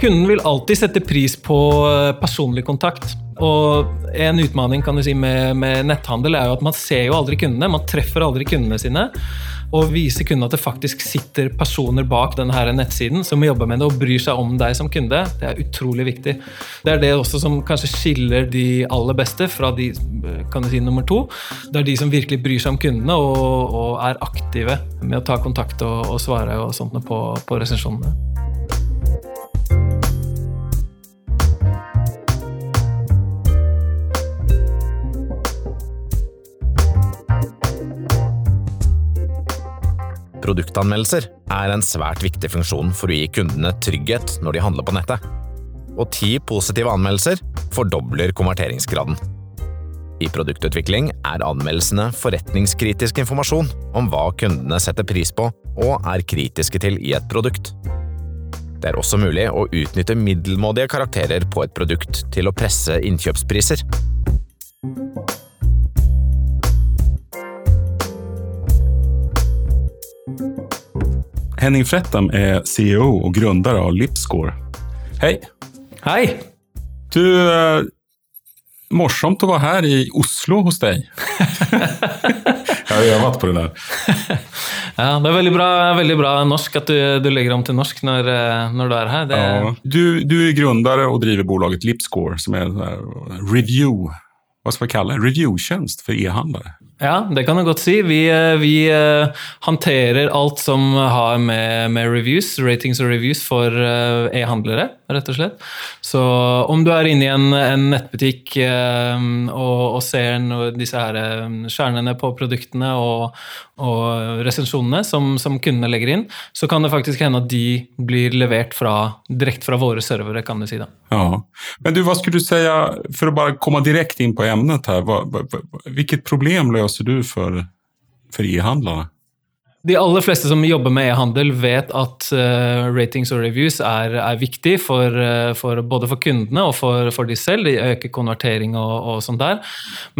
Kunden vil alltid sette pris på eh, personlig kontakt. Og en utfordring si med, med, netthandel er jo at man ser jo aldri kundene. Man treffer aldri kundene sine. Og viser kundene at det faktisk sitter personer bak denne nettsiden som jobber med det og bryr seg om deg som kunde. Det er utrolig viktig. Det er det også som kanskje skiller de aller beste fra de kan du si, nummer to. Det er de som virkelig bryr seg om kundene og, og er aktive med å ta kontakt og, og svare og sånt på, på resensjonene. Produktanmeldelser er en svært viktig funksjon for å gi kundene trygghet når de handler på nettet. Og ti positive anmeldelser fordobler konverteringsgraden. I produktutvikling er anmeldelsene forretningskritisk informasjon om hva kundene setter pris på og er kritiske til i et produkt. Det er også mulig å utnytte middelmådige karakterer på et produkt til å presse innkjøpspriser. Henning Frettam är CEO och grundare av Lipscore. Hej! Hej! Du, eh, morsomt att vara här i Oslo hos dig. Jeg har övat på det der. ja, det er veldig bra, veldig bra norsk at du, du, legger om til norsk når, eh, når du er her. Det... Ja, du, du, er grundare og driver bolaget Lipscore, som er en review hva skal vi kalle det, review-tjänst for e-handlare. Ja, det kan du godt si. Vi, eh, vi håndterer alt som har med, med, reviews, ratings og reviews for uh, e-handlere, rett og slett. Så om du er inne i en, en nettbutikk og, og, ser noe, disse her skjernene på produktene og, og resensjonene som, som, kundene legger inn, så kan det faktisk hende at de blir levert direkte fra våre servere, kan du si. da. Ja. Men du, hva skulle du si, for å bare komme direkte inn på emnet her, hvilket problem løser du for, for? De aller fleste som jobber med e-handel, vet at uh, ratings og reviews er, er viktig for, uh, for, både for kundene og for, for, de selv. De øker konvertering og, og sånt der.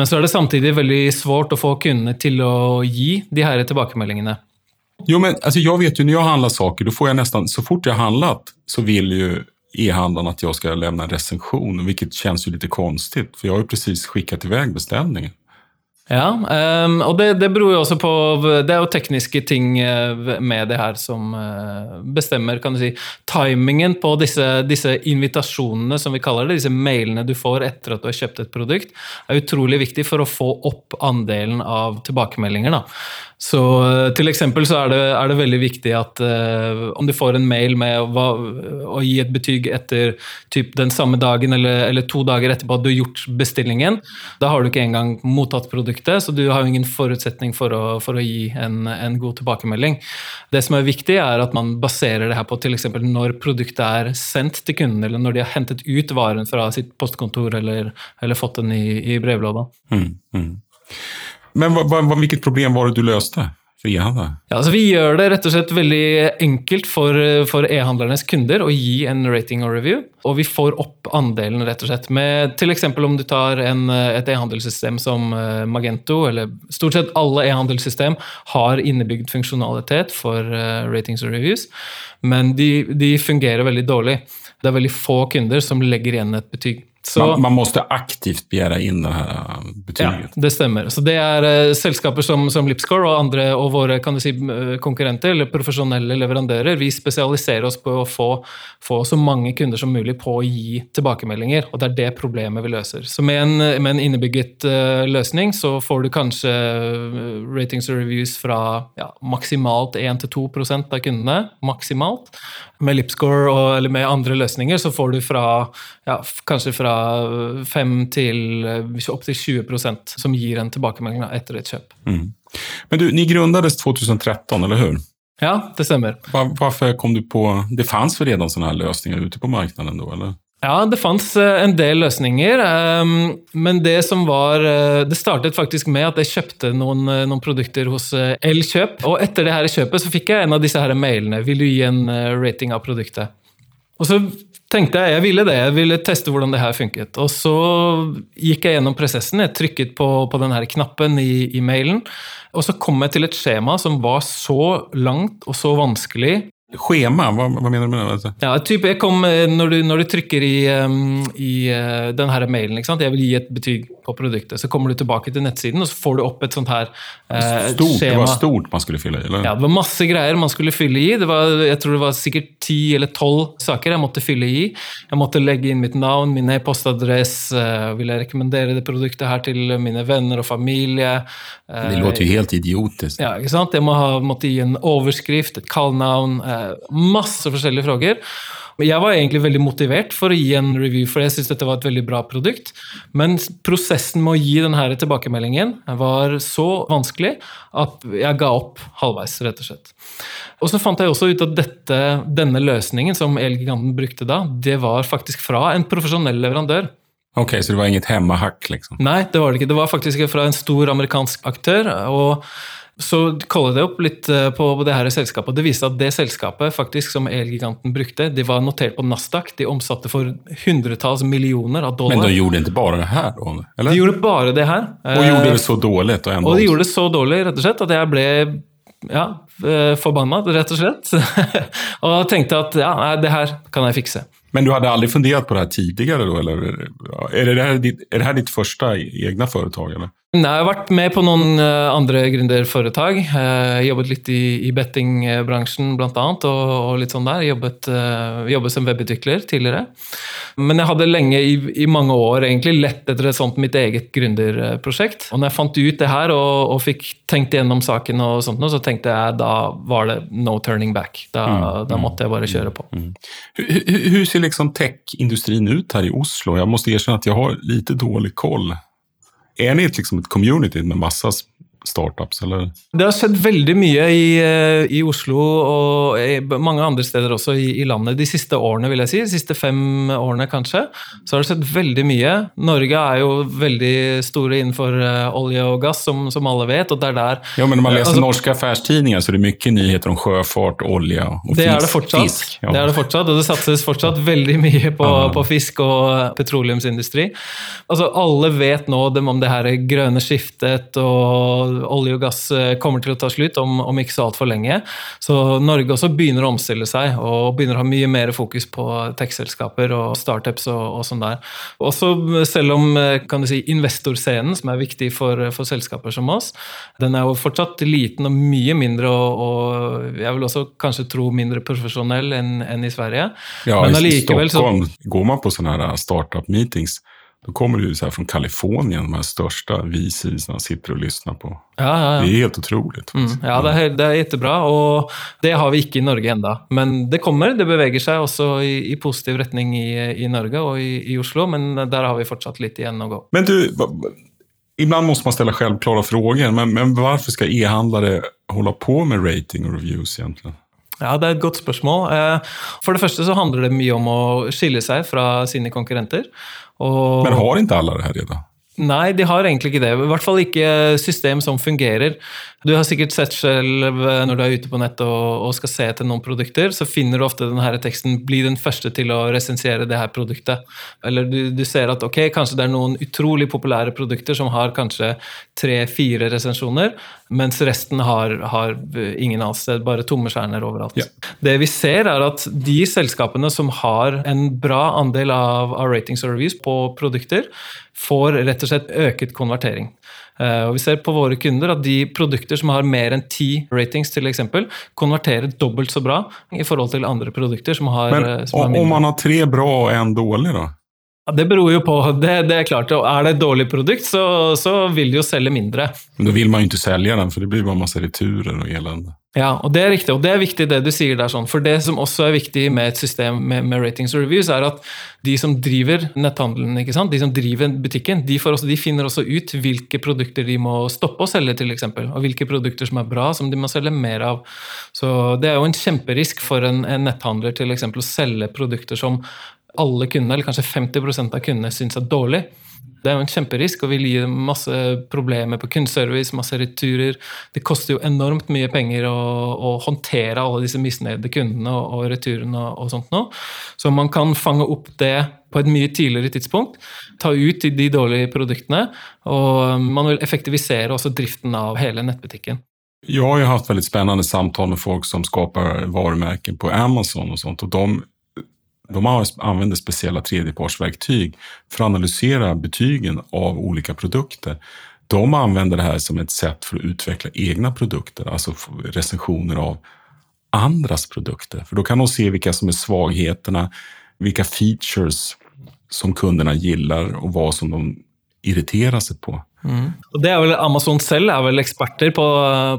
Men så er det samtidig veldig svårt å få kundene til å gi de her tilbakemeldingene. Jo, men altså, jeg vet jo når jeg handler saker, da får jeg nesten, så fort jeg har handlet, så vil jo e-handlaren at jeg skal lämna en recension, hvilket kjennes jo litt konstigt, for jeg har jo precis skickat iväg beställningen. Ja, um, og det, det, beror jo også på Det er jo tekniske ting eh, med det her som uh, bestemmer kan du si, timingen på disse, disse, invitasjonene, som vi kaller det, disse mailene du får etter at du har kjøpt et produkt, er utrolig viktig for å få opp andelen av tilbakemeldinger. Da. Så eh, til eksempel så er det, er det veldig viktig at uh, om du får en mail med å, å gi et betyg etter typ, den samme dagen eller, eller, to dager etterpå at du har gjort bestillingen, da har du ikke engang mottatt produktet, så du har jo ingen forutsetning for å, for å gi en, en, god tilbakemelding. Det som er viktig, er at man baserer det her på eksempel når produktet er sendt til kunden, eller når de har hentet ut varen fra sitt postkontor eller, eller fått den i, i brevlåda. Mm, mm. Men hva, hva, hvilket problem var det du løste? for? Ja, altså vi gjør det rett og slett veldig enkelt for, for e-handlernes kunder å gi en rating og review. Og vi får opp andelen, rett og slett. Med F.eks. om du tar en, et e-handelssystem som eh, Magento, eller stort sett alle e-handelssystem har innebygd funksjonalitet for uh, ratings og reviews, men de, de fungerer veldig dårlig. Det er veldig få kunder som legger igjen et betyg. Så, man, man, måste aktivt begära inn det her betyget? Ja, det stemmer. Så det er uh, selskaper som, som, Lipscore og andre og våre kan du si, uh, konkurrenter eller profesjonelle leverandører. Vi spesialiserer oss på å få, få, så mange kunder som mulig på å gi tilbakemeldinger. Og det er det problemet vi løser. Så med en, med en innebygget løsning så får du kanskje ratings og reviews fra ja, maksimalt 1-2% av kundene. Maksimalt. Med Lipscore og, eller med andre løsninger så får du fra ja, kanskje fra 5 til opptil 20% som gir en tilbakemelding etter et kjøp. Mm. Men du, Ni grundades 2013, eller hur? Ja, det stemmer. Hvorfor kom du på Det fantes vel redan sånne her løsninger ute på markedet? da, eller? Ja, det fantes eh, en del løsninger. Ehm, men det som var eh, Det startet faktisk med at jeg kjøpte noen, eh, noen produkter hos Elkjøp. Og etter det her kjøpet så fikk jeg en av disse her mailene. Vil du gi en rating av produktet? Og så tenkte jeg jeg ville det, jeg ville teste hvordan det her funket. Og så gikk jeg gjennom prosessen, jeg trykket på, på her knappen i, i, mailen. Og så kom jeg til et skjema som var så langt og så vanskelig Schema, Hva, hva, mener du med det? Ja, typ jeg kom, eh, når, du, når du trykker i, um, i uh, denne mailen, ikke sant? jeg vil gi et betyg på produktet, så kommer du tilbake til nettsiden, og så får du opp et sånt her uh, stort, det var stort man skulle fylle i, eller? Ja, det var masse greier man skulle fylle i. Det var, jeg tror det var sikkert ti eller tolv saker jeg måtte fylle i. Jeg måtte legge inn mitt navn, min e-postadress, eh, vil jeg rekommendere det produktet her til mine venner og familie. Uh, Det låter jo helt idiotisk. ja, ikke sant? Jeg må ha, måtte gi en overskrift, et kallenavn, eh, masse forskjellige frågor. Jeg var egentlig veldig motivert for å gi en review, for jeg syntes dette var et veldig bra produkt. Men prosessen med å gi denne tilbakemeldingen var så vanskelig at jeg ga opp halvveis, rett og slett. Og så fant jeg også ut at dette, denne løsningen som Elgiganten brukte da, det var faktisk fra en profesjonell leverandør. Ok, så det var inget hemmahack liksom? Nei, det var det ikke. Det var faktisk fra en stor amerikansk aktør. og så kollet jeg opp litt eh, på det her selskapet, og det viste at det selskapet faktisk som Elgiganten brukte, de var notert på Nasdaq. De omsatte for hundretalls millioner av dollar. Men de gjorde ikke bare det her? Eller? De gjorde bare det her. och Eh, gjorde det så dårlig? Og, og de gjorde det så dårlig rett og slett, at jeg ble ja, eh, forbanna, rett og slett. og tenkte at ja, det her kan jeg fikse. Men du hadde aldri fundert på det her tidligere? Eller? Er, det her ditt, første det här ditt första egna företag? Eller? Nei, jeg har vært med på noen eh, andre gründerforetak. Uh, jobbet litt i, i bettingbransjen annet, og, og litt sånn der. Jobbet, eh, jobbet som webutvikler tidligere. Men jeg hadde lenge, i, i mange år, egentlig lett etter et sånt mitt eget gründerprosjekt. Og når jeg fant ut det her og, og fikk tenkt igjennom saken, og sånt, så tenkte jeg da var det no turning back. Da, da måtte jeg bare kjøre på. Mm. hur, hur ser liksom techindustrin ut her i Oslo? Jeg må erkjenne at jeg har litt dårlig koll. Ett, liksom ett community med massa startups? Eller? Det har skjedd veldig mye i, eh, i Oslo og i mange andre steder også i, i landet de siste årene, vil jeg si. De siste fem årene, kanskje. Så har det skjedd veldig mye. Norge er jo veldig store innenfor eh, olje og gass, som, som alle vet. og det er der Ja, men når man leser altså, norske affærstidninger, så er det mye nyheter om sjøfart, olje og Det fisk. er det fortsatt. fisk. Ja. Det er det fortsatt, og det satses fortsatt veldig mye på, Ja. på fisk og petroleumsindustri. Altså, alle vet nå dem om det her grønne skiftet, og olje og gass eh, kommer til å ta slutt om, om ikke så altfor lenge. Så Norge også begynner å omstille seg, og begynner å ha mye mer fokus på tech-selskaper og startups og, og sånn der. Også selv om eh, kan du si, investorscenen, som er viktig for, for selskaper som oss, den er jo fortsatt liten og mye mindre, og, og jeg vil også kanskje tro mindre profesjonell enn enn i Sverige. Ja, Men i Stockholm så går man på sånne startup meetings, då kommer det ju så här från Kalifornien, de här största VCs sitter och lyssnar på. Ja, ja, ja. Det är helt otroligt. Mm, ja, det er, det är jättebra, og det har vi ikke i Norge enda. Men det kommer, det beveger seg også i, i positiv retning i, i Norge og i, i Oslo, men der har vi fortsatt litt igjen å gå. Men du, ibland måste man ställa självklara frågor, men, men varför ska e-handlare hålla på med rating och reviews egentligen? Ja, Det er et godt spørsmål. Eh, For det første så handler det mye om å skille seg fra sine konkurrenter. Og Men har ikke alle det her redan? Nei, de har egentlig ikke det. I hvert fall ikke system som fungerer. Du har sikkert sett selv eh, når du er ute på nett og, og skal se etter noen produkter, så finner du ofte denne teksten 'bli den første til å resensiere det her produktet'. Eller du, du ser at ok, kanskje det er noen utrolig populære produkter som har kanskje tre-fire resensjoner, mens resten har, har ingen er bare tomme stjerner overalt. Ja. Det vi ser, er at de selskapene som har en bra andel av, av ratings og reviews på produkter, får rett og slett øket konvertering. Eh, og vi ser på våre kunder at de produkter som har mer enn ti ratings, til eksempel, konverterer dobbelt så bra i forhold til andre produkter som har, Men eh, som har om, mindre. om man har tre bra og én dårlig, då? Ja, Det beror jo på, det, det er klart, er det et dårlig produkt, så, så vil de jo selge mindre. Men da vil man jo ikke selge den, for det blir bare masse returer og elände. Ja, og det er riktig, og det er viktig det du sier der. sånn, For det som også er viktig med et system med, med ratings og reviews, er at de som driver netthandelen, ikke sant? de som driver butikken, de, får også, de finner også ut hvilke produkter de må stoppe å selge, til eksempel, og hvilke produkter som er bra, som de må selge mer av. Så det er jo en kjemperisk for en, en netthandler til eksempel, å selge produkter som alle kundene, eller kanskje 50% av kundene, syns er dårlig. Det er jo en kjemperisk og vil gi masse problemer på kundeservice, masse returer. Det koster jo enormt mye penger å, å håndtere alle disse misnøyde kundene og, og returene og, og sånt noe. Så man kan fange opp det på et mye tidligere tidspunkt. Ta ut de dårlige produktene, og man vil effektivisere også driften av hele nettbutikken. Jag har jo haft väldigt spännande samtal med folk som skapar varumärken på Amazon och sånt och de, de använder speciella tredjepartsverktyg för att analysera betygen av olika produkter. De använder det här som ett sätt för att utveckla egna produkter, alltså recensioner av andras produkter. För då kan de se vilka som är svagheterna, vilka features som kunderna gillar och vad som de irriterer sig på. Mm. Og det er vel, Amazon selv er vel eksperter på,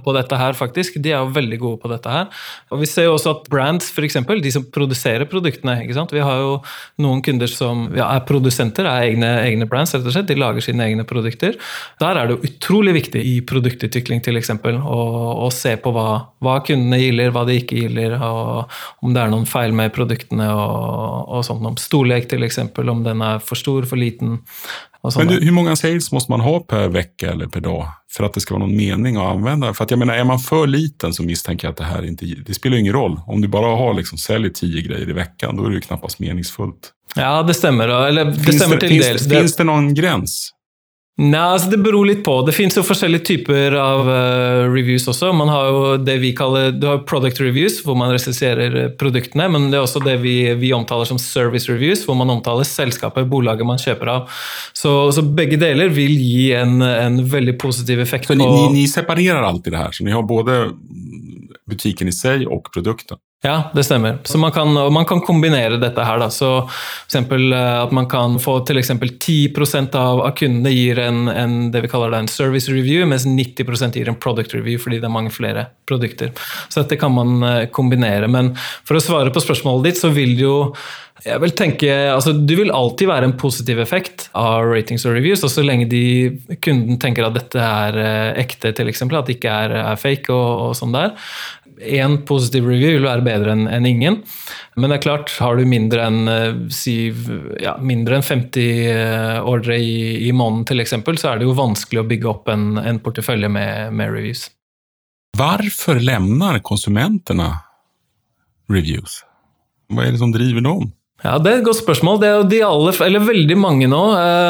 på, dette her, faktisk. De er jo veldig gode på dette her. Og Vi ser jo også at brands, f.eks., de som produserer produktene ikke sant? Vi har jo noen kunder som ja, er produsenter, er egne, egne, brands, rett og slett. De lager sine egne produkter. Der er det jo utrolig viktig i produktutvikling til eksempel, å se på hva, hva, kundene gilder, hva de ikke gilder, og om det er noen feil med produktene og, og sånt. Om storlek, til eksempel, om den er for stor, for liten. Men du, hur många sales måste man ha per vecka eller per dag för att det ska vara någon mening att använda? För att jag menar, är man för liten så misstänker jag att det här inte, det spelar ingen roll. Om du bara har liksom, säljer tio grejer i veckan, då är det ju knappast meningsfullt. Ja, det stämmer. Eller, det finns stämmer det, till finns, det, finns det någon gräns? Nei, altså Det beror litt på. Det fins forskjellige typer av uh, reviews også. Man har jo det vi kaller du har product reviews, hvor man resenserer eh, produktene. Men det er også det vi, vi, omtaler som service reviews, hvor man omtaler selskapet, bolaget man kjøper av. Så, så begge deler vil gi en, en veldig positiv effekt. Så ni, ni, ni separerer alltid det her? Så ni har både butikken i seg og produktet? Ja, det stemmer. Så man kan, man kan kombinere dette her. Da. Så eksempel eh, at man kan få til eksempel 10 av, av kundene gir en, en, det vi kaller en service review, mens 90% gir en product review fordi det er mange flere produkter. Så dette kan man eh, kombinere. Men for å svare på spørsmålet ditt, så vil jo jeg vil tenke, altså Du vil alltid være en positiv effekt av ratings og reviews, og så lenge de, kunden tenker at dette er eh, ekte, til eksempel, at det ikke er, er fake. og, og sånn der én positiv review vil være bedre enn en ingen. Men det er klart, har du mindre enn si, ja, mindre enn 50 eh, ordre i, i måneden f.eks., så er det jo vanskelig å bygge opp en, en portefølje med, med, reviews. Hvorfor lemner konsumentene reviews? Hva er det som driver dem? Ja, Det er et godt spørsmål. Det er de alle, eller Veldig mange nå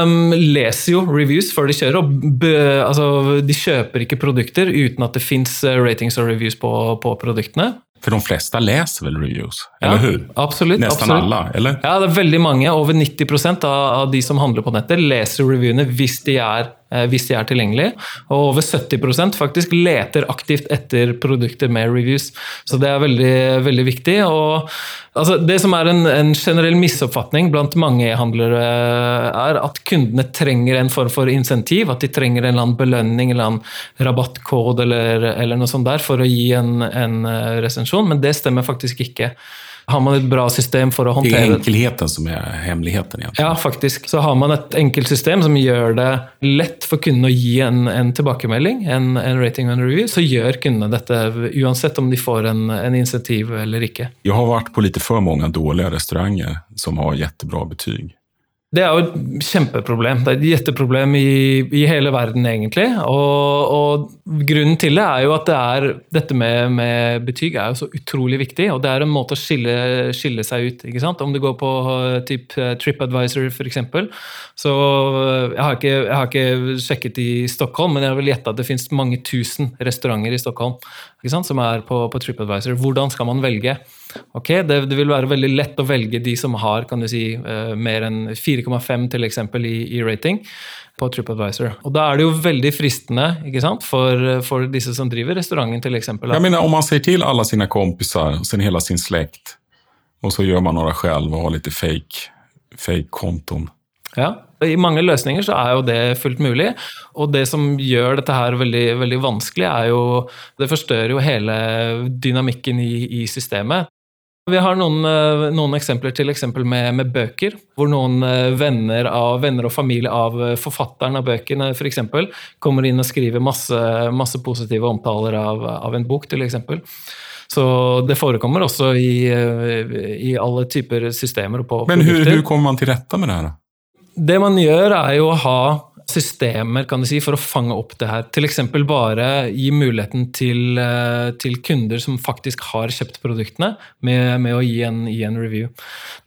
um, leser jo reviews før de kjører. og be, altså, De kjøper ikke produkter uten at det fins eh, ratings og reviews på, på produktene. For de fleste leser vel reviews, eller ja, hur? Absolutt. Nesten absolutt. alle, eller? Ja, det er veldig mange. Over 90 av, av de som handler på nettet, leser reviewene hvis de er hvis de er tilgjengelige. Og over 70% faktisk leter aktivt etter produkter med reviews. Så det er veldig, veldig viktig. Og altså, det som er en, en generell misoppfatning blant mange e-handlere, er at kundene trenger en form for insentiv. At de trenger en eller annen belønning eller en rabattkode eller, eller noe sånt der for å gi en, en eh, resensjon, men det stemmer faktisk ikke. Har man et bra system for å håndtere Det er enkelheten som er hemmeligheten? Egentlig. Ja, faktisk. Så har man et enkelt system som gjør det lett for kunden å gi en, en tilbakemelding, en, en, rating og en review, så gjør kundene dette uansett om de får en, en insentiv eller ikke. Jeg har vært på litt for mange dårlige restauranter som har kjempebra betyg. Det er jo et kjempeproblem. Det er et gjetteproblem i, i hele verden, egentlig. Og, og, grunnen til det er jo at det er, dette med, med, betyg er jo så utrolig viktig. Og det er en måte å skille, skille seg ut. ikke sant? Om du går på typ TripAdvisor f.eks. Så jeg har, ikke, jeg har, ikke, sjekket i Stockholm, men jeg vil gjette at det finnes mange tusen restauranter i Stockholm ikke sant? som er på, på TripAdvisor. Hvordan skal man velge? Ok, det, det, vil være veldig lett å velge de som har kan du si, mer enn 4,5 til eksempel, i, i, rating på TripAdvisor. Og Da er det jo veldig fristende ikke sant? For, for disse som driver restauranten til eksempel. Jeg mener, Om man sier til alle sine kompiser og hele sin slekt, og så gjør man noe selv og har litt fake, fake kontoen ja, I mange løsninger så er jo det fullt mulig. Og det som gjør dette her veldig, veldig vanskelig, er jo Det forstørrer jo hele dynamikken i, i systemet. Vi har noen, eh, noen, eksempler til eksempel med, med, bøker, hvor noen eh, venner, av, venner, og familie av eh, forfatteren av bøkene for eksempel, kommer inn og skriver masse, masse positive omtaler av, av en bok, til eksempel. Så det forekommer også i, i alle typer systemer. og på Men hvordan kommer man til rette med det her? Det man gjør, er jo å ha systemer kan du si, for å fange opp det her. Eksempel bare gi muligheten til, eh, til kunder som faktisk har kjøpt produktene, med, med å gi en, gi en, review.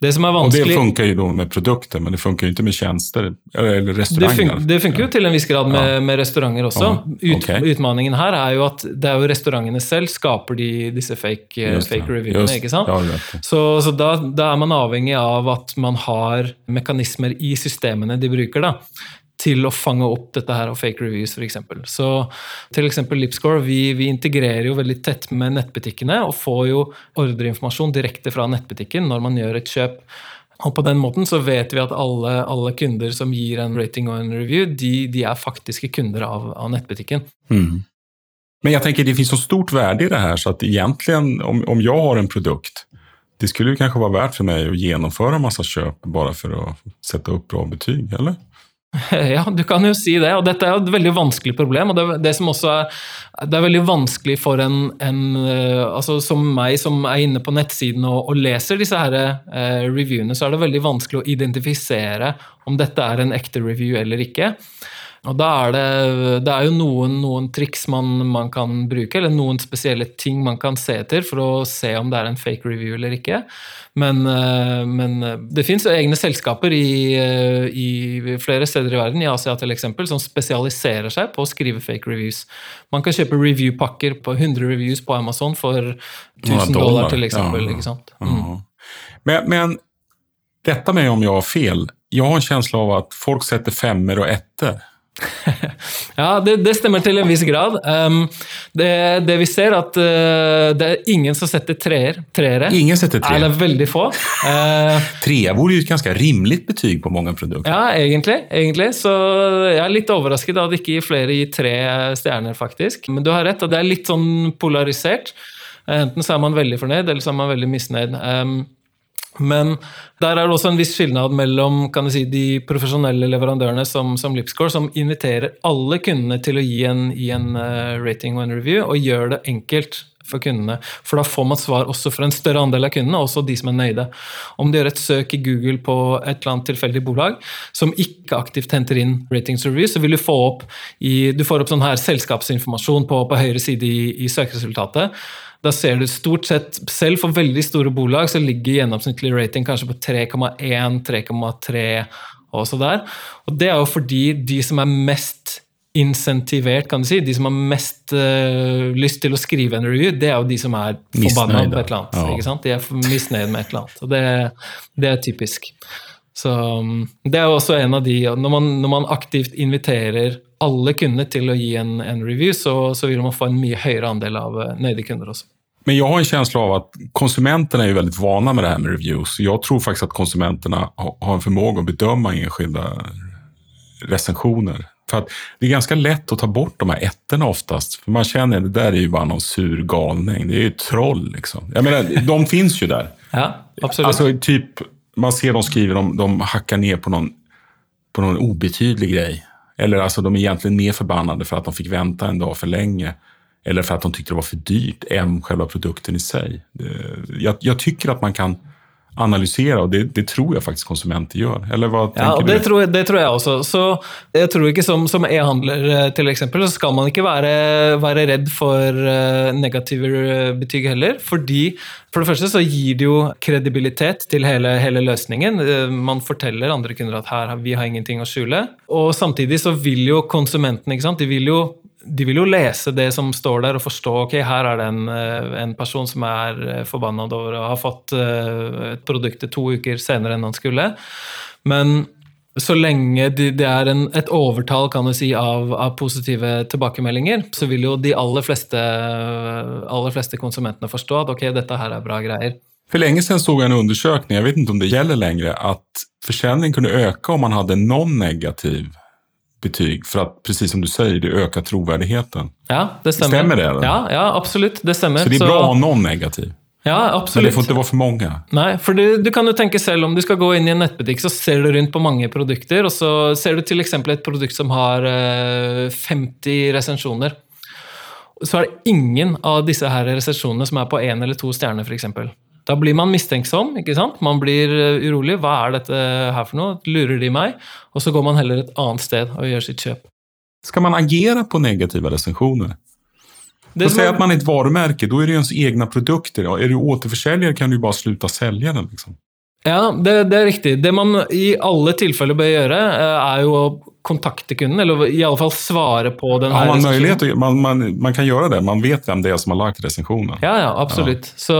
Det som er vanskelig... Og det funker jo med produkter, men det funker jo ikke med tjenester eller restauranter? Det, fun det funker jo til en viss grad med, ja. med restauranter også. Ut, okay. Utmaningen her er jo at det er jo restaurantene selv skaper de, disse fake, fake reviewene. ikke sant? Ja, så, så da, da, er man avhengig av at man har mekanismer i systemene de bruker. da, til å fange opp dette her av fake reviews, f.eks. Så eksempel Lipscore, vi, vi, integrerer jo veldig tett med nettbutikkene og får jo ordreinformasjon direkte fra nettbutikken når man gjør et kjøp. Og på den måten så vet vi at alle, alle kunder som gir en rating og en review, de, de er faktiske kunder av, av nettbutikken. Mm. Men jeg tenker det finnes så stort verdi i det her, så at egentlig om, om jeg har en produkt det skulle jo kanskje være verdt for meg å gjennomføre masse kjøp bare for å sette opp bra betyg, eller? Ja, du kan jo si det. Og dette er jo et veldig vanskelig problem. og Det, det som også er, det er veldig vanskelig for en, en eh, altså som meg, som er inne på nettsiden og, og leser disse her, eh, reviewene, så er det veldig vanskelig å identifisere om dette er en ekte review eller ikke. Og da er det, det er jo noen, noen triks man, man, kan bruke, eller noen spesielle ting man kan se etter for å se om det er en fake review eller ikke. Men, eh, men det fins egne selskaper i, eh, i, flere steder i verden, i Asia til eksempel, som spesialiserer seg på å skrive fake reviews. Man kan kjøpe review-pakker på 100 reviews på Amazon for 1000 dollar, til eksempel. Ja, ja. Mm. Men, men dette med om jeg har feil, jeg har en følelse av at folk setter femmer og etter. ja, det, det, stemmer til en viss grad. Um, det, det, vi ser, at uh, det er ingen som setter treer. treere. Ingen setter treer. Eller veldig få. Uh, Trea vore jo et ganske rimelig betyg på mange produkter. Ja, egentlig, egentlig. Så jeg er litt overrasket at ikke flere gir tre stjerner, faktisk. Men du har rett, at det er litt sånn polarisert. Enten så er man veldig fornøyd, eller så er man veldig misnøyd. Um, men der er det også en viss skilnad mellom si, de profesjonelle leverandørene som, som Lipscore, som inviterer alle kundene til å gi en, gi en uh, rating og en review, og gjør det enkelt for kundene. For da får man svar også fra en større andel av kundene, også de som er nøyde. Om du gjør et søk i Google på et eller annet tilfeldig bolag som ikke aktivt henter inn ratings reviews, så vil du få opp, i, du får opp sånn her selskapsinformasjon på, på høyre side i, i søkeresultatet. Da ser du stort sett, selv for veldig store bolag, så ligger gjennomsnittlig rating kanskje på 3,1, 3,3 og så der. Og det er jo fordi de som er mest insentivert, kan du si, de som har mest uh, lyst til å skrive en review, det er jo de som er forbanna på et eller annet. Ja. ikke sant? De er misnøyd med et eller annet. Og det, det er typisk. Så um, Det er jo også en av de Når man, når man aktivt inviterer alle kundene til å gi en, en review, så, så, vil man få en mye høyere andel av uh, nøyde kunder også. Men jeg har en känsla av at konsumenterna er väldigt vana med det her med reviews. Jeg tror faktisk at konsumenterna har en förmåga å bedöma enskilda recensioner. För att det er ganske lett å ta bort de her ettorna oftast. För man kjenner att det där er ju bare någon sur galning. Det er jo ett troll. Liksom. Jag menar, de finns jo der. Ja, absolut. Alltså, typ, man ser de skriver, de, de hackar ned på noen på någon obetydlig grej. Eller alltså, de er egentlig mer förbannade for at de fikk vänta en dag for lenge. Eller för att de tyckte det var för dyrt än själva produkten i sig. Jag, jag tycker att man kan analysere, og det, det, tror jeg faktisk konsumenter gjør. Eller hva tenker ja, det du? Tror, det tror jeg også. Så jeg tror ikke som, som e-handler eh, til eksempel, så skal man ikke være, være redd for uh, negative eh, betyg heller. Fordi for det første så gir det jo kredibilitet til hele, hele løsningen. Man forteller andre kunder at her vi har ingenting å skjule. Og samtidig så vil jo konsumentene ikke sant, de vil jo de vil jo lese det som står der, og forstå ok, her er det en, eh, en person som er eh, forbanna over å ha fått eh, et produkt to uker senere enn han skulle. Men så lenge det er en, et overtall kan du si, av, av, positive tilbakemeldinger, så vil jo de aller fleste, aller fleste konsumentene forstå at ok, dette her er bra greier. For lenge siden så jeg en undersøkning, jeg vet ikke om det gjelder lenger, at forsäljning kunne øke om man hadde noen negativ betyg for at, precis som du sier, det øker troverdigheten. Ja, det stemmer. Stemmer det? Ja, ja, absolutt. Det stemmer. Så det er bra å ha noen negativ? Ja, absolutt. Men det får ikke være for mange? Nei, for du, du, kan jo tenke selv om du skal gå inn i en nettbutikk, så ser du rundt på mange produkter, og så ser du f.eks. et produkt som har 50 eh, resensjoner. Så er det ingen av disse her resensjonene som er på én eller to stjerner, f.eks. Da blir man mistenksom. ikke sant? Man blir eh, urolig. Hva er dette her for noe? Lurer de meg? Og så går man heller et annet sted og gjør sitt kjøp. Skal man agere på negative recensioner? Det si at man er- et man da er det jo ens egne produkter. Er du återförsäljare kan du bare slutte sluta selge den. Liksom. Ja, det, det er riktig. Det man i alle tilfeller bør gjøre, eh, er jo å kontakte kunden, eller i alle fall svare på den her man möjlighet man, man, man kan gjøre det, man vet hvem det er som har lagt resensjonen. Ja, ja, absolutt. Så,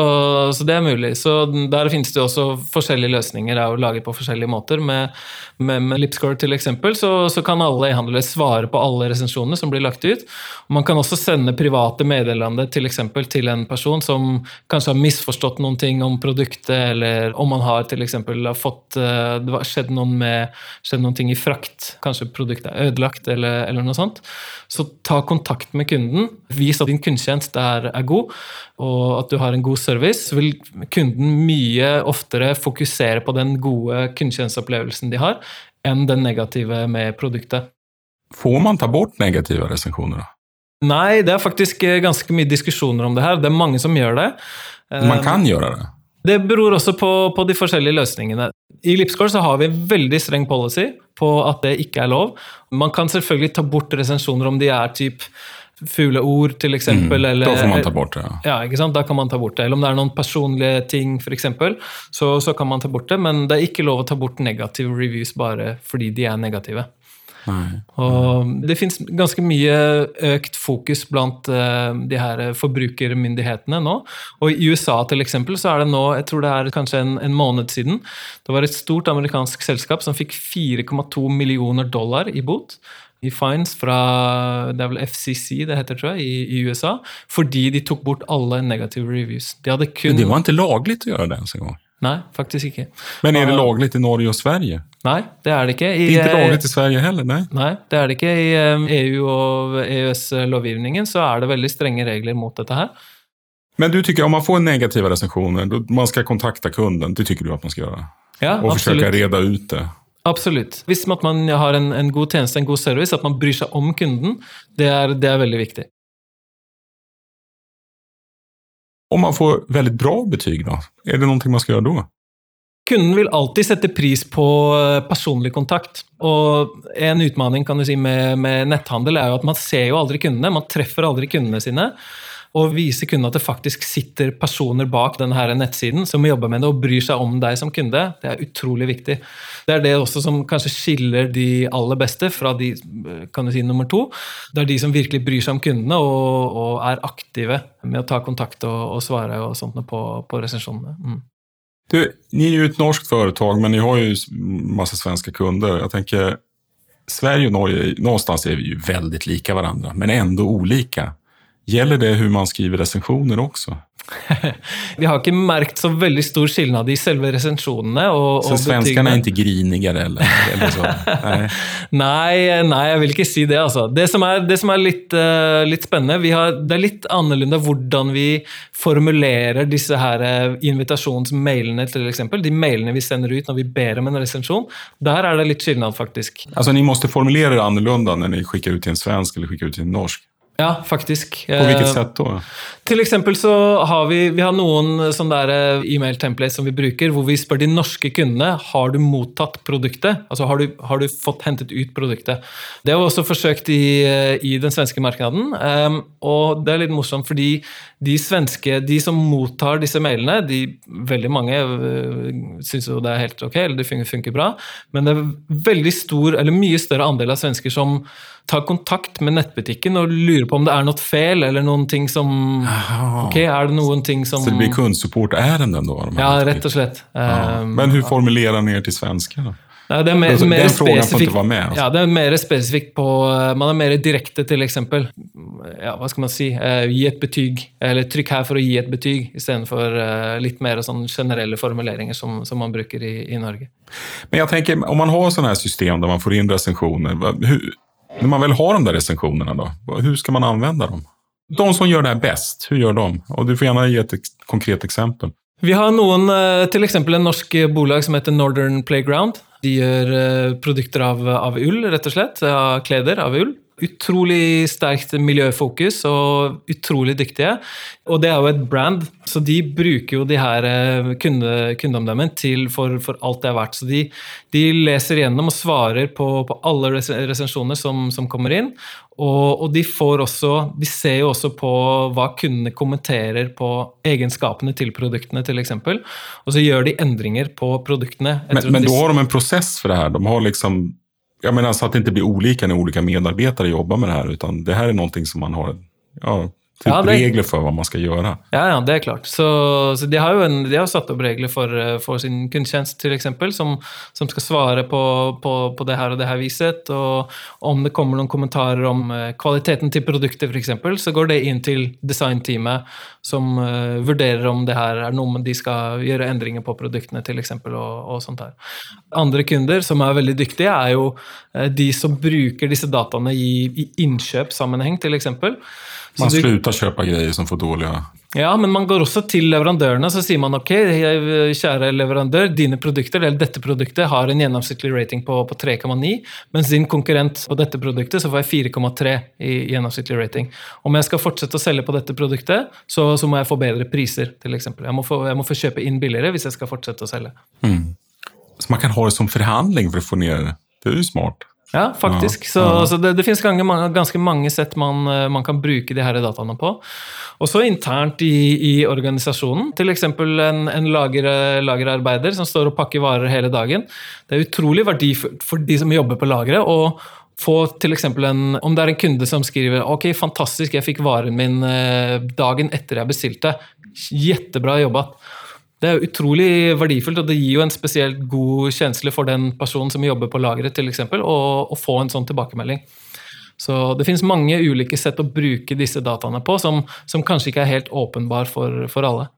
så det er mulig. Så der finnes det også forskjellige løsninger å lage på forskjellige måter. Med, med, med Lipscore eksempel, så, så kan alle e-handlere svare på alle resensjonene som blir lagt ut. Man kan også sende private meddelende til eksempel til en person som kanskje har misforstått noen ting om produktet, eller om man har til eksempel har fått eh, Det har skjedd, noen med, skjedd noen ting i frakt. Kanskje produktet er ødelagt, eller, eller noe sånt. Så ta kontakt med kunden. Vis at din kundetjeneste er, er god, og at du har en god service. Så vil kunden mye oftere fokusere på den gode kundetjenesteopplevelsen de har, enn den negative med produktet. Får man ta bort negative resensjoner, da? Nei, det er faktisk eh, ganske mye diskusjoner om det her. Det er mange som gjør det. Eh, Man kan gjøre det. Det beror også på, på de forskjellige løsningene. I Lipscore så har vi en veldig streng policy på at det ikke er lov. Man kan selvfølgelig ta bort resensjoner om de er typ fule ord, til eksempel. eller, da får man ta bort det. Ja. Ja, ikke sant? Da kan man ta bort det. Eller om det er noen personlige ting, f.eks., så, så kan man ta bort det. Men det er ikke lov å ta bort negative reviews bare fordi de er negative. Og det fins ganske mye økt fokus blant eh, de her forbrukermyndighetene nå. Og i USA til eksempel, så er det nå, jeg tror det er kanskje en, en måned siden, det var et stort amerikansk selskap som fikk 4,2 millioner dollar i bot. I fines fra det er vel FCC det heter, tror jeg, i, i USA. Fordi de tok bort alle negative reviews. De hadde kun Men det var ikke lagligt å gjøre det ens en gång. Nei, faktisk ikke. Men är det lagligt i Norge och Sverige? Nei, det er det ikke. I, Det är inte eh, lagligt i Sverige heller, nej. Nei, det er det ikke. I eh, EU og EØS-lovgivningen så er det veldig strenge regler mot dette her. Men du tycker om man får negativa recensioner, då man ska kontakta kunden, det tycker du att man ska göra? Ja, Och försöka å reda ut det. absolutt. Hvis at man har en, en god tjeneste, en god service, at man bryr seg om kunden, det er, det er veldig viktig. Om man får väldigt bra betyg då, är det någonting man ska göra då? Kunden vil alltid sette pris på eh, personlig kontakt. Og en utfordring si, med, med netthandel er jo at man ser jo aldri kundene. Man treffer aldri kundene sine. Og vise kunden at det faktisk sitter personer bak denne nettsiden som jobber med det og bryr seg om deg som kunde. Det er utrolig viktig. Det er det også som kanskje skiller de aller beste fra de kan du si, nummer to. Det er de som virkelig bryr seg om kundene og, og er aktive med å ta kontakt og, og svare og sånt på, på resensjonene. Mm. Du, ni är ju ett norskt företag, men ni har ju massa svenska kunder. Jag tänker, Sverige och Norge, någonstans är vi ju väldigt lika varandra, men ändå olika. Gäller det hur man skriver recensioner også? Vi har ikke merket så veldig stor skillnad i selve resensjonene. Og, Så og er ikke grinigere, eller, eller så? Nei. Nei, nei, jeg vil ikke si det. altså. Det som er, det som er litt, uh, litt spennende, vi har, det er litt annerledes hvordan vi formulerer disse her eh, invitasjonsmailene, eksempel. De mailene vi sender ut når vi ber om en resensjon. Der er det litt skillnad, faktisk. Altså, ni må formulere det annorlunda når ni sender ut til en svensk eller skikker ut til en norsk. Ja, faktisk. På hvilket sett da? Til eksempel så har vi, vi har noen sånne eh, e-mail-templates som vi bruker, hvor vi spør de norske kundene har du mottatt produktet. Altså har du, har du fått hentet ut produktet. Det har vi også forsøkt i, eh, i den svenske markedet. Um, og det er litt morsomt, fordi de svenske, de som mottar disse mailene, de, veldig mange uh, syns jo det er helt ok, eller det funker, funker bra, men det er veldig stor, eller mye større andel av svensker som tar kontakt med nettbutikken og lurer på om det er noe feil, eller noen ting som Ok, er det noen ting som Så det blir kundsupportärenden då? de Ja, rett og slett. Ja. Um, Men hvordan formulerer er til svensk? Da? Nei, det er mer, mer den frågan får spesifikt- altså. Ja, det er mer spesifikt på Man er mer direkte, til eksempel. Ja, hva skal man si? Eh, gi et betyg. Eller trykk her for å gi et betyg, istedenfor eh, litt mer sånn generelle formuleringer som, som man bruker i, i Norge. Men jeg tenker, om man har sånne her system der man får inn hur, när man väl har de där recensionerna då, hur ska man använda dem? De som gör det här bäst, hur gör de? Och du får gärna ge ett konkret exempel. Vi har noen, eh, til eksempel en norsk bolag som heter Northern Playground. De gjør eh, produkter av, av ull, rett og slett. Av kleder av ull. Utrolig sterkt miljøfokus og utrolig dyktige. Og det er jo et brand, så de bruker jo de her eh, kunde, til for, for, alt det er verdt. Så de, de leser gjennom og svarer på, på alle resensjoner som, som, kommer inn. Og, og, de får også De ser jo også på hva kundene kommenterer på egenskapene til produktene, f.eks. Og så gjør de endringer på produktene. Men, men da har de en prosess for det her? De har liksom jag menar så att det inte blir olika när olika medarbetare jobbar med det här, utan det här är någonting som man har ja, typ ja, det, regler for hva man skal gjøre. Ja, ja det er klart. Så, så de har jo en, de har satt opp regler for, eh, for sin kundetjeneste, f.eks., som, som skal svare på, på, på, det her og det her viset. Og om det kommer noen kommentarer om eh, kvaliteten til produktet, f.eks., så går det inn til designteamet, som uh, vurderer om det her er noe de skal gjøre endringer på produktene, f.eks., og, og sånt her. Andre kunder som er veldig dyktige, er jo de som bruker disse dataene i, i innkjøpssammenheng, f.eks. Man du, slutter å kjøpe greier som får dårlige Ja, men man går også til leverandørene så sier man ok, kjære leverandør, dine produkter eller dette produktet har en gjennomsnittlig rating på, på 3,9, mens din konkurrent på dette produktet så får jeg 4,3 i gjennomsnittlig rating. Om jeg skal fortsette å selge på dette produktet, så, så må jeg få bedre priser, f.eks. Jeg, må få, jeg må få kjøpe inn billigere hvis jeg skal fortsette å selge. Mm. Så man kan ha det som forhandling for å få ned det? Det er jo smart. Ja, faktisk. Så, så det, det, finnes ganske mange, sett man, eh, man, kan bruke de her dataene på. Og så internt i, i organisasjonen. F.eks. en, en lager, lagerarbeider som står og pakker varer hele dagen. Det er utrolig verdifullt for de som jobber på lageret. og få til en, Om det er en kunde som skriver ok, fantastisk, jeg fikk varen min eh, dagen etter jeg bestilte. Jettebra jobba. Det er utrolig verdifullt, og det gir jo en spesielt god kjensle for den personen som jobber på lageret, f.eks., å få en sånn tilbakemelding. Så det finnes mange ulike sett å bruke disse dataene på, som, som kanskje ikke er helt åpenbar for, for alle.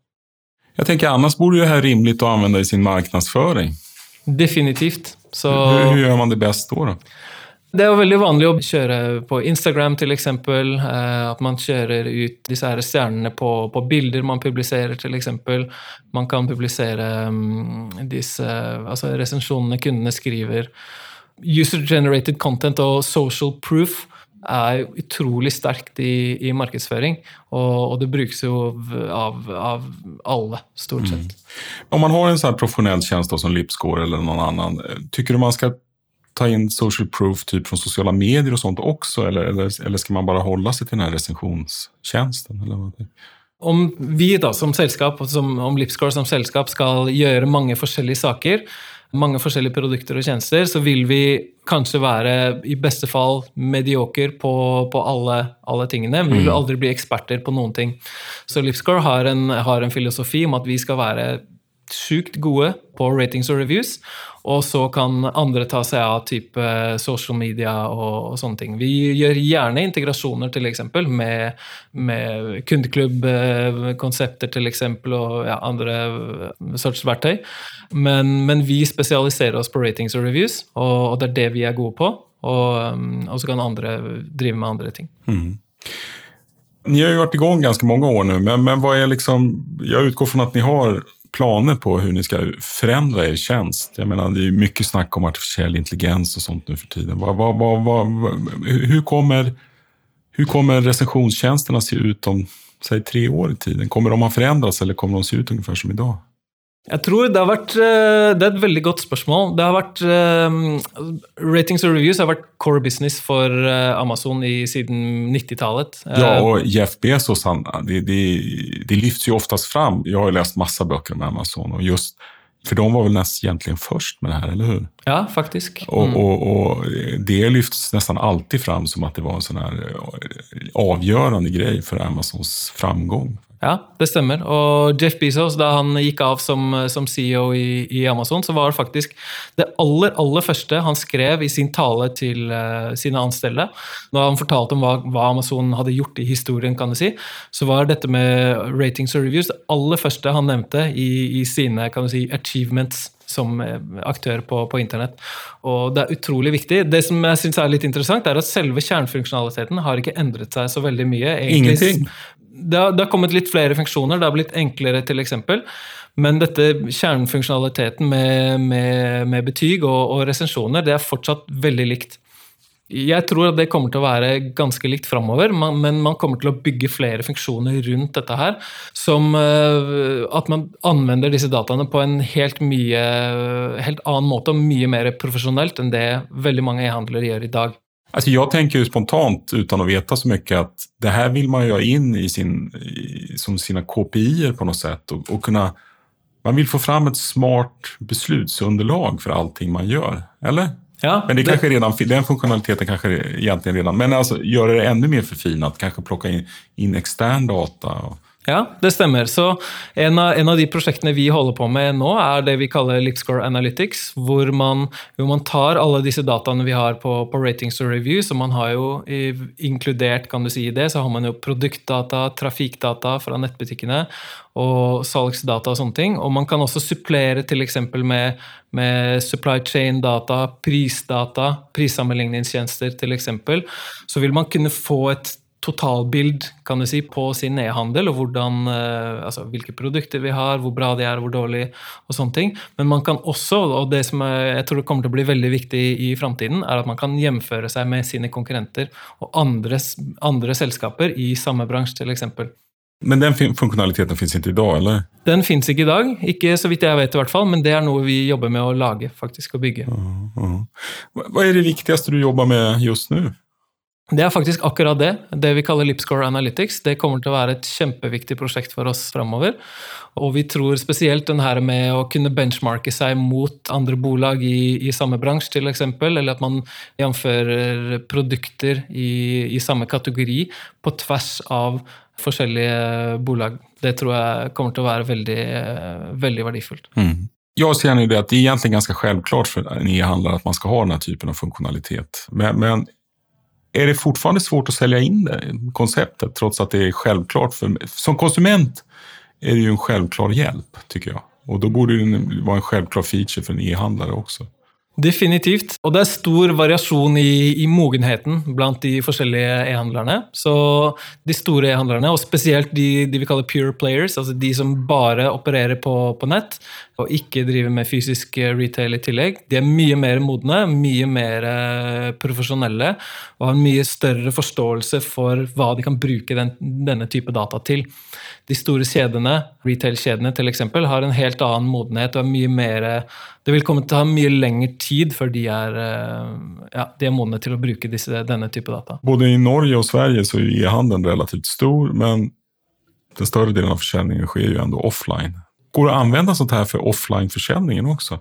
Jeg tenker Annars burde det her rimelig å anvende i sin markedsføring. Definitivt. Så, Hvordan gjør man det best da? da? Det er jo veldig vanlig å kjøre på Instagram f.eks. Eh, at man kjører ut disse her stjernene på, på bilder man publiserer f.eks. Man kan publisere um, disse altså resensjonene kundene skriver. User-generated content og social proof er utrolig sterkt i, i markedsføring. Og, og, det brukes jo av, av alle, stort sett. Mm. Om man har en sånn profesjonell tjeneste som Lipscore eller noen annen, tykker du man skal ta in social proof typ från sociala medier och sånt också? Eller, eller, eller ska man bara hålla sig till den här recensionstjänsten? Eller vad om vi da som selskap, som, om Lipscore som selskap skal gjøre mange forskjellige saker, mange forskjellige produkter og tjenester, så vil vi kanskje være i beste fall medioker på, på alle, alle, tingene. Vi vil mm. aldri bli eksperter på noen ting. Så Lipscore har en, har en filosofi om at vi skal være sjukt gode på ratings og reviews. Og så kan andre ta seg av type social media og, og sånne ting. Vi gjør gjerne integrasjoner til eksempel, med, med kundeklubbkonsepter til eksempel, og ja, andre sorts verktøy. Men, men, vi spesialiserer oss på ratings og reviews, og, og det er det vi er gode på. Og, um, og så kan andre drive med andre ting. Mm. Ni har jo vært i gang ganske mange år nå, men, men hva er liksom Jeg utgår fra at ni har planer på hur ni ska förändra er tjänst? Jag menar, det är mycket snack om artificiell intelligens och sånt nu för tiden. Vad, vad, vad, hur, kommer, hur kommer recensionstjänsterna se ut om säg, tre år i tiden? Kommer de ha förändrats eller kommer de se ut ungefär som idag? Jeg tror Det har vært, eh, det er et veldig godt spørsmål. Det har vært, um, ratings og reviews har vært core business for uh, Amazon i, siden 90-tallet. Ja, og Jeff Bezos han, de, de, de lyfts jo oftest fram. Jeg har jo lest masse bøker om Amazon. og just for de var vel nesten egentlig først med det her, eller hur? Ja, faktisk. Mm. Og, og, og, det lyftes nesten alltid fram som at det var en sånn her avgjørende greie for Amazons framgang. Ja, det stemmer. Og Jeff Bezos, da han gikk av som, som CEO i, i, Amazon, så var det faktisk det aller, aller første han skrev i sin tale til uh, sine ansatte. Da han fortalte om hva, hva, Amazon hadde gjort i historien, kan du si, så var dette med ratings og reviews det aller første han nevnte i, i sine kan du si, achievements som eh, aktør på, på, internett. Og det er utrolig viktig. Det som jeg synes er litt interessant, er at selve kjernefunksjonaliteten har ikke endret seg så veldig mye. Egentlig, Ingenting det har, det har, kommet litt flere funksjoner, det har blitt enklere, til eksempel. Men dette kjernefunksjonaliteten med, med, med betyg og, og, resensjoner, det er fortsatt veldig likt. Jeg tror at det kommer til å være ganske likt framover, men man kommer til å bygge flere funksjoner rundt dette her. Som eh, at man anvender disse dataene på en helt, mye, helt annen måte og mye mer profesjonelt enn det veldig mange e-handlere gjør i dag. Alltså jag tänker ju spontant, utan att veta så mycket, att det här vill man ju ha in i sin, som sina KPI på något sätt. Och, och, kunna, man vill få fram ett smart beslutsunderlag för allting man gör, eller? Ja, men det, det kanske redan, den funktionaliteten kanske egentligen redan, men alltså göra det ännu mer förfinat, kanske plocka in, in extern data. Och, Ja, det stemmer. Så en av, en av, de prosjektene vi holder på med nå, er det vi kaller Lipscore Analytics. Hvor man, hvor man tar alle disse dataene vi har på, på, ratings og reviews, og man har jo inkludert kan du si det, så har man jo produktdata, trafikkdata fra nettbutikkene og salgsdata og sånne ting. Og man kan også supplere f.eks. Med, med supply chain-data, prisdata, prissammenligningstjenester f.eks. Så vil man kunne få et totalbild kan du si, på sin e-handel, og hvordan, eh, altså, hvilke produkter vi har, hvor bra de er, hvor dårlig, og sånne ting. Men man kan også, og det som jeg tror kommer til å bli veldig viktig i framtiden, er at man kan hjemføre seg med sine konkurrenter og andre, andre selskaper i samme bransje, f.eks. Men den funksjonaliteten fins ikke i dag, eller? Den fins ikke i dag, ikke så vidt jeg vet i hvert fall, men det er noe vi jobber med å lage, faktisk, og bygge. Uh, uh. Hva er det viktigste du jobber med just nå? Det er faktisk akkurat det. Det vi kaller Lipscore Analytics. Det kommer til å være et kjempeviktig prosjekt for oss framover. Og vi tror spesielt den her med å kunne benchmarke seg mot andre bolag i, i samme bransje, eksempel, eller at man jamfører produkter i, i, samme kategori på tvers av forskjellige bolag. Det tror jeg kommer til å være veldig, veldig verdifullt. Mm. Jag ju det att det är egentligen ganska självklart för en e-handlare att man ska ha den här typen av funktionalitet. Men, men är det fortfarande svårt att sälja in det konceptet trots att det är självklart. För, som konsument är det ju en självklar hjälp tycker jag. Och då borde det vara en självklar feature för en e-handlare också. Definitivt. Og det er stor variasjon i, i mogenheten blant de forskjellige e-handlerne. Så de store e-handlerne, og spesielt de, de, vi kaller pure players, altså de som bare opererer på, på, nett og ikke driver med fysisk retail i tillegg, de er mye mer modne, mye mer eh, profesjonelle og har en mye større forståelse for hva de kan bruke den, denne type data til. De store kjedene, retail-kjedene f.eks., har en helt annen modenhet og er mye mer det vil komme til å ha mye lengre tid før de er, eh, ja, de er modne til å bruke disse, denne type data. Både i Norge og Sverige så er e-handelen relativt stor, men den større delen av forsäljningen skjer jo ändå offline. Går det å anvende sånt her for offline-försäljningen også?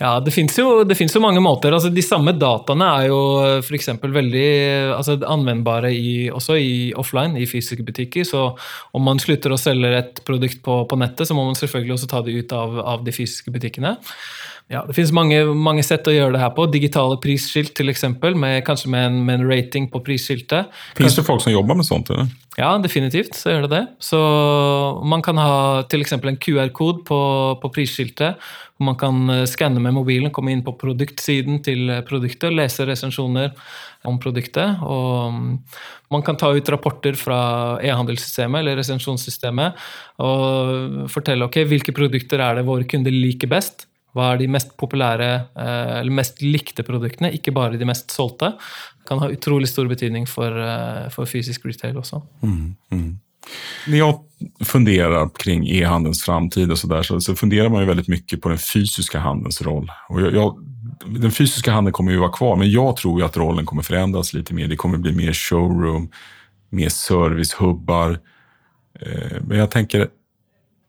Ja, det fins jo, jo, mange måter. Altså, de samme dataene er jo f.eks. veldig altså, anvendbare i, også i offline, i fysiske butikker. Så om man slutter å selge et produkt på, på nettet, så må man selvfølgelig også ta det ut av, av de fysiske butikkene. Ja, Det finnes mange, mange, sett å gjøre det her på. Digitale prisskilt f.eks., kanskje med en, med en, rating på prisskiltet. Finnes det folk som jobber med sånt? Eller? Ja, definitivt så gjør det det. Så Man kan ha f.eks. en QR-kode på, på, prisskiltet. Man kan eh, skanne med mobilen, komme inn på produktsiden til produktet, lese resensjoner om produktet. og mm, Man kan ta ut rapporter fra e-handelssystemet eller resensjonssystemet og fortelle ok, hvilke produkter er det våre kunder liker best. Hva er de mest populære eh, eller mest likte produktene, ikke bare de mest solgte? Kan ha utrolig stor betydning for, eh, for fysisk retail også. Mm, mm. När jag funderar kring e-handelns framtid och så, där, så, så funderar man ju väldigt mycket på den fysiska handelns roll. Och jag, jag, den fysiska handeln kommer ju vara kvar, men jag tror att rollen kommer förändras lite mer. Det kommer bli mer showroom, mer servicehubbar. Eh, men jag tänker,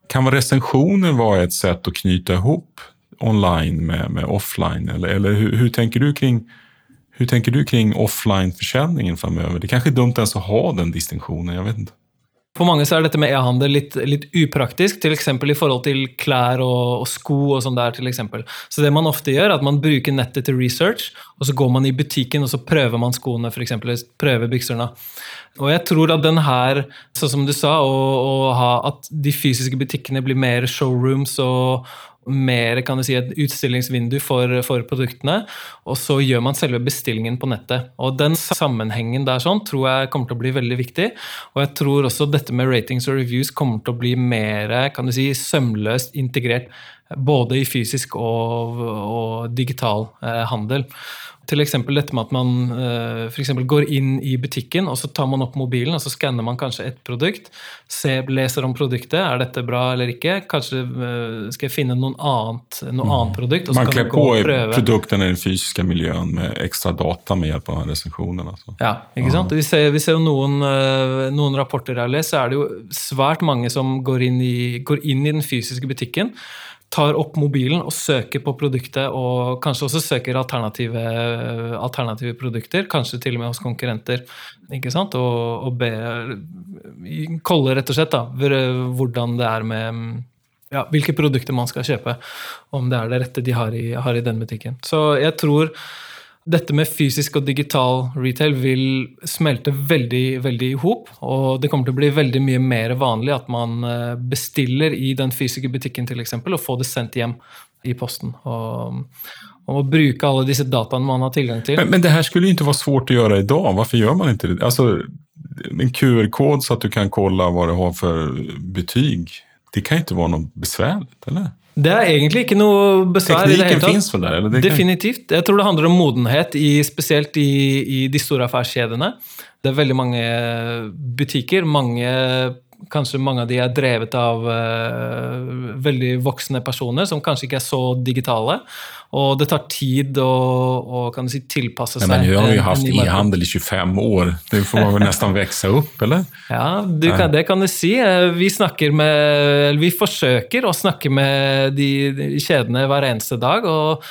kan recensioner vara ett sätt att knyta ihop online med, med offline? Eller, eller hur, hur, tänker du kring, hur tänker du kring offline-försäljningen framöver? Det kanske är dumt ens att ha den distinktionen, jag vet inte. For mange så er dette med e-handel litt, litt, upraktisk, f.eks. I forhold til klær og, og sko. og sånn der, til eksempel. Så det man ofte gjør, er at man bruker nettet til research, og så går man i butikken og så prøver man skoene, f.eks. prøver bykserne. Og jeg tror at den her, sånn som du sa, å, å ha, at de fysiske butikkene blir mer showrooms og, mer kan du si, et utstillingsvindu for, for, produktene, og så gjør man selve bestillingen på nettet. Og Den sammenhengen der sånn, tror jeg kommer til å bli veldig viktig. Og jeg tror også dette med ratings og reviews kommer til å bli mer kan du si, sømløst integrert Både i fysisk og, og digital eh, handel. Eksempel dette med at man eh, går inn i butikken, og så tar man opp mobilen og så skanner man kanskje et produkt. Ser, leser om produktet. Er dette bra eller ikke? Kanskje eh, skal jeg finne noen annet, noe Mm. annet produkt? Man gå på og prøve. produkten i den fysiske miljøet med ekstra data med hjelp av den Altså. Ja, ikke sant? Vi ser, vi ser jo noen, eh, noen rapporter jeg har lest, så er det jo svært mange som går inn, i, går inn i den fysiske butikken, tar opp mobilen og søker på produktet, og kanskje også søker alternative, alternative produkter, kanskje til og med hos konkurrenter. ikke sant? Og, og ber Kolle, rett og slett, da, hvordan det er med ja, hvilke produkter man skal kjøpe. Om det er det rette de har i, har i den butikken. Så jeg tror dette med fysisk og digital retail vil smelte veldig veldig i hop. Og det kommer til å bli veldig mye mer vanlig at man eh, bestiller i den fysiske butikken til eksempel, og får det sendt hjem i posten. Og, og bruke alle disse dataene man har tilgang til. Men, men det her skulle jo ikke være svårt gjøre i dag. Hvorfor gjør man ikke det? Altså, en QR-kod så at du kan kolla hva det har for betyg. Det kan ikke være noe besværlig? eller? Det er egentlig ikke noe besvær tatt. finns väl där? Eller. Definitivt. Jeg tror det handler om modenhet, i, spesielt i, i de store affærskjedene. Det er veldig mange butikker. mange Kanskje mange av de er drevet av uh, veldig voksne personer som kanskje ikke er så digitale. Og det tar tid å, å kan du si, tilpasse seg. men nu har jo haft e-handel i 25 år. Det får man vel nesten vokse opp, eller? Ja, du kan, det kan du si. Eh, Vi snakker med Vi forsøker å snakke med de, de kjedene hver eneste dag. Og,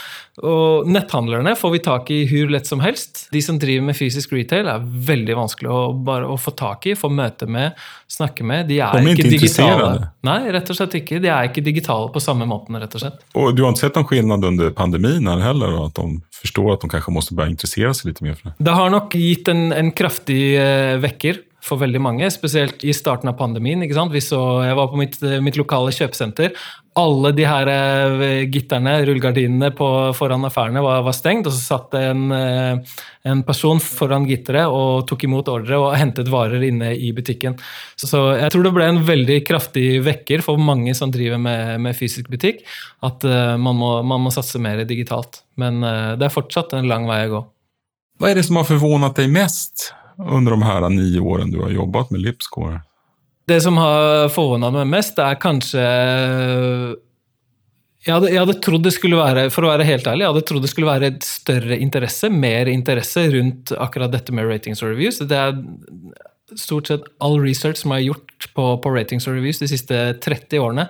og netthandlerne får vi tak i hvor lett som helst. De som driver med fysisk retail, er veldig vanskelig å, bare, å få tak i, få møte med, snakke med. De er, ikke digitale. Nei, rett og slett ikke. De er ikke digitale på samme måten, rett og slett. Og du har ikke sett noen skillnad under pandemien her heller? At de forstår at de kanskje må begynne å interessere seg litt mer for det? Det har nok gitt en, en kraftig eh, vekker for veldig mange, spesielt i starten av pandemien. ikke sant? Så, jeg var på mitt, mitt lokale kjøpesenter. Alle de her eh, gitterne, rullegardinene foran affærene var, var stengt, og så satt det en, eh, en person foran gitteret og tok imot ordre og hentet varer inne i butikken. Så, så jeg tror det ble en veldig kraftig vekker for mange som driver med, med fysisk butikk, at uh, man, må, man må satse mer digitalt. Men uh, det er fortsatt en lang vei å gå. Hva er det som har forvånet deg mest under de her nio årene du har jobbat med Lipscore? Det som har forvåna meg mest, er kanskje jeg hadde, jeg hadde trodd det skulle være for å være helt ærlig, jeg hadde trodd det skulle være et større interesse, mer interesse rundt akkurat dette med ratings og reviews. Det er stort sett all research som er gjort på, på ratings og reviews de siste 30 årene,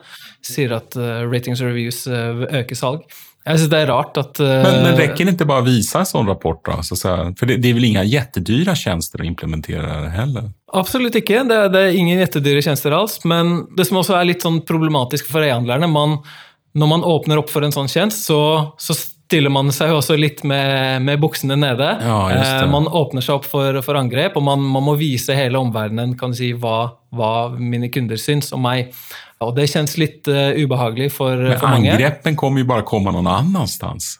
sier at eh, ratings og reviews øker salg. Jeg syns det er rart at Uh... Men, men räcker det inte bara att visa en sån rapport då? Så säga? För det, det är väl inga jättedyra tjänster att implementera heller? Absolutt ikke. Det, er- det er ingen jettedyre tjenester alls. Men det som også er litt sånn problematisk for e-handlerne Når man åpner opp for en sånn tjeneste, så, så stiller man seg jo også litt med, med buksene nede. Ja, just. Eh, man åpner seg opp for, for angrep, og man, man må vise hele omverdenen kan si, hva, hva mine kunder syns om meg. Og det kjennes litt uh, ubehagelig for, Men for mange. angreppen kommer ju bara komma någon annanstans.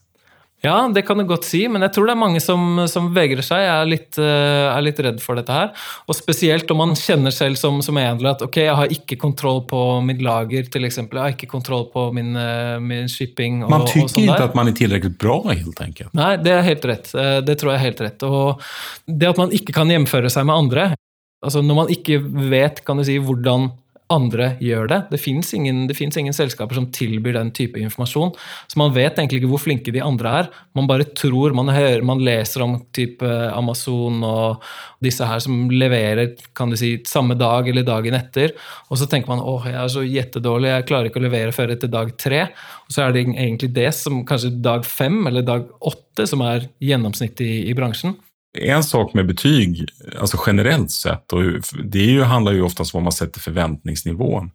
Ja, det kan du godt si, men jeg tror det er mange som, som vegrer seg, er litt, eh, er litt redd for dette her. Og spesielt om man kjenner selv som, som e-handler at ok, jeg har ikke kontroll på mitt lager, til eksempel. Jeg har ikke kontroll på min, eh, min shipping. Og, Man og ikke at inte der. att man er tilrekkelig bra helt enkelt. Nei, det er helt rett. Eh, Det tror jeg er helt rett. Og det at man ikke kan hjemføre seg med andre, altså når man ikke vet kan du si, hvordan andre gjør det. Det fins ingen, ingen selskaper som tilbyr den type informasjon. Så man vet egentlig ikke hvor flinke de andre er. Man bare tror, man hører, man leser om type Amazon og disse her som leverer kan du si, samme dag eller dagen etter. Og så tenker man åh, jeg er så jettedårlig, jeg klarer ikke å levere før etter dag tre. Og så er det egentlig det som kanskje dag fem eller dag åtte som er gjennomsnittet i, i bransjen. En sak med betyg, alltså generellt sett, och det är ju, handlar ju oftast om vad man sätter förväntningsnivån.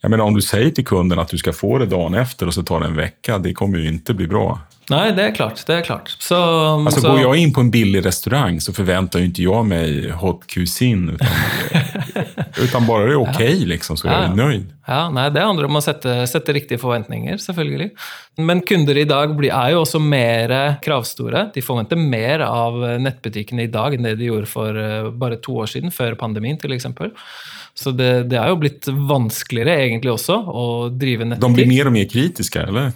Jag menar, om du säger till kunden att du ska få det dagen efter och så tar det en vecka, det kommer ju inte bli bra. Nei, det er klart. det är klart. Så, Alltså så, går jag in på en billig restaurang så förväntar ju inte jag mig hot cuisine, utan, utan bare det er ok, ja. liksom, så er jag nøyd. nöjd. Ja, nei, Det handler om å sette, sette, riktige forventninger, selvfølgelig. Men kunder i dag blir, er jo også mer kravstore. De forventer mer av nettbutikkene i dag enn det de gjorde for uh, bare to år siden, før pandemien f.eks. Så det, det, er jo blitt vanskeligere egentlig også å drive nettbutikk. De blir mer og mer kritiske, eller?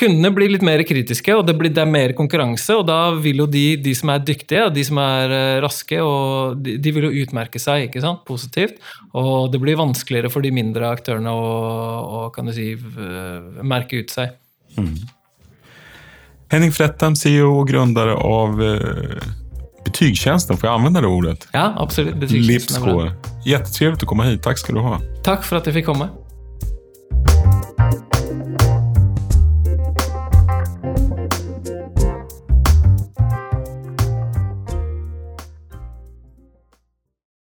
Kundene blir litt mer kritiske, og det, blir, det er mer konkurranse. Og da vil jo de, de som er dyktige, og de som er eh, raske, og de, de, vil jo utmerke seg ikke sant? positivt. Og det blir vanskeligere for de mindre aktørene å, å kan du si, merke ut seg. Mm. Henning Frettam, CEO og gründer av Betygstjänsten, får jag använda det ordet? Ja, absolut. Livscore. Jättetrevligt att komma hit. Tack ska du ha. Tack för att jag fick komma.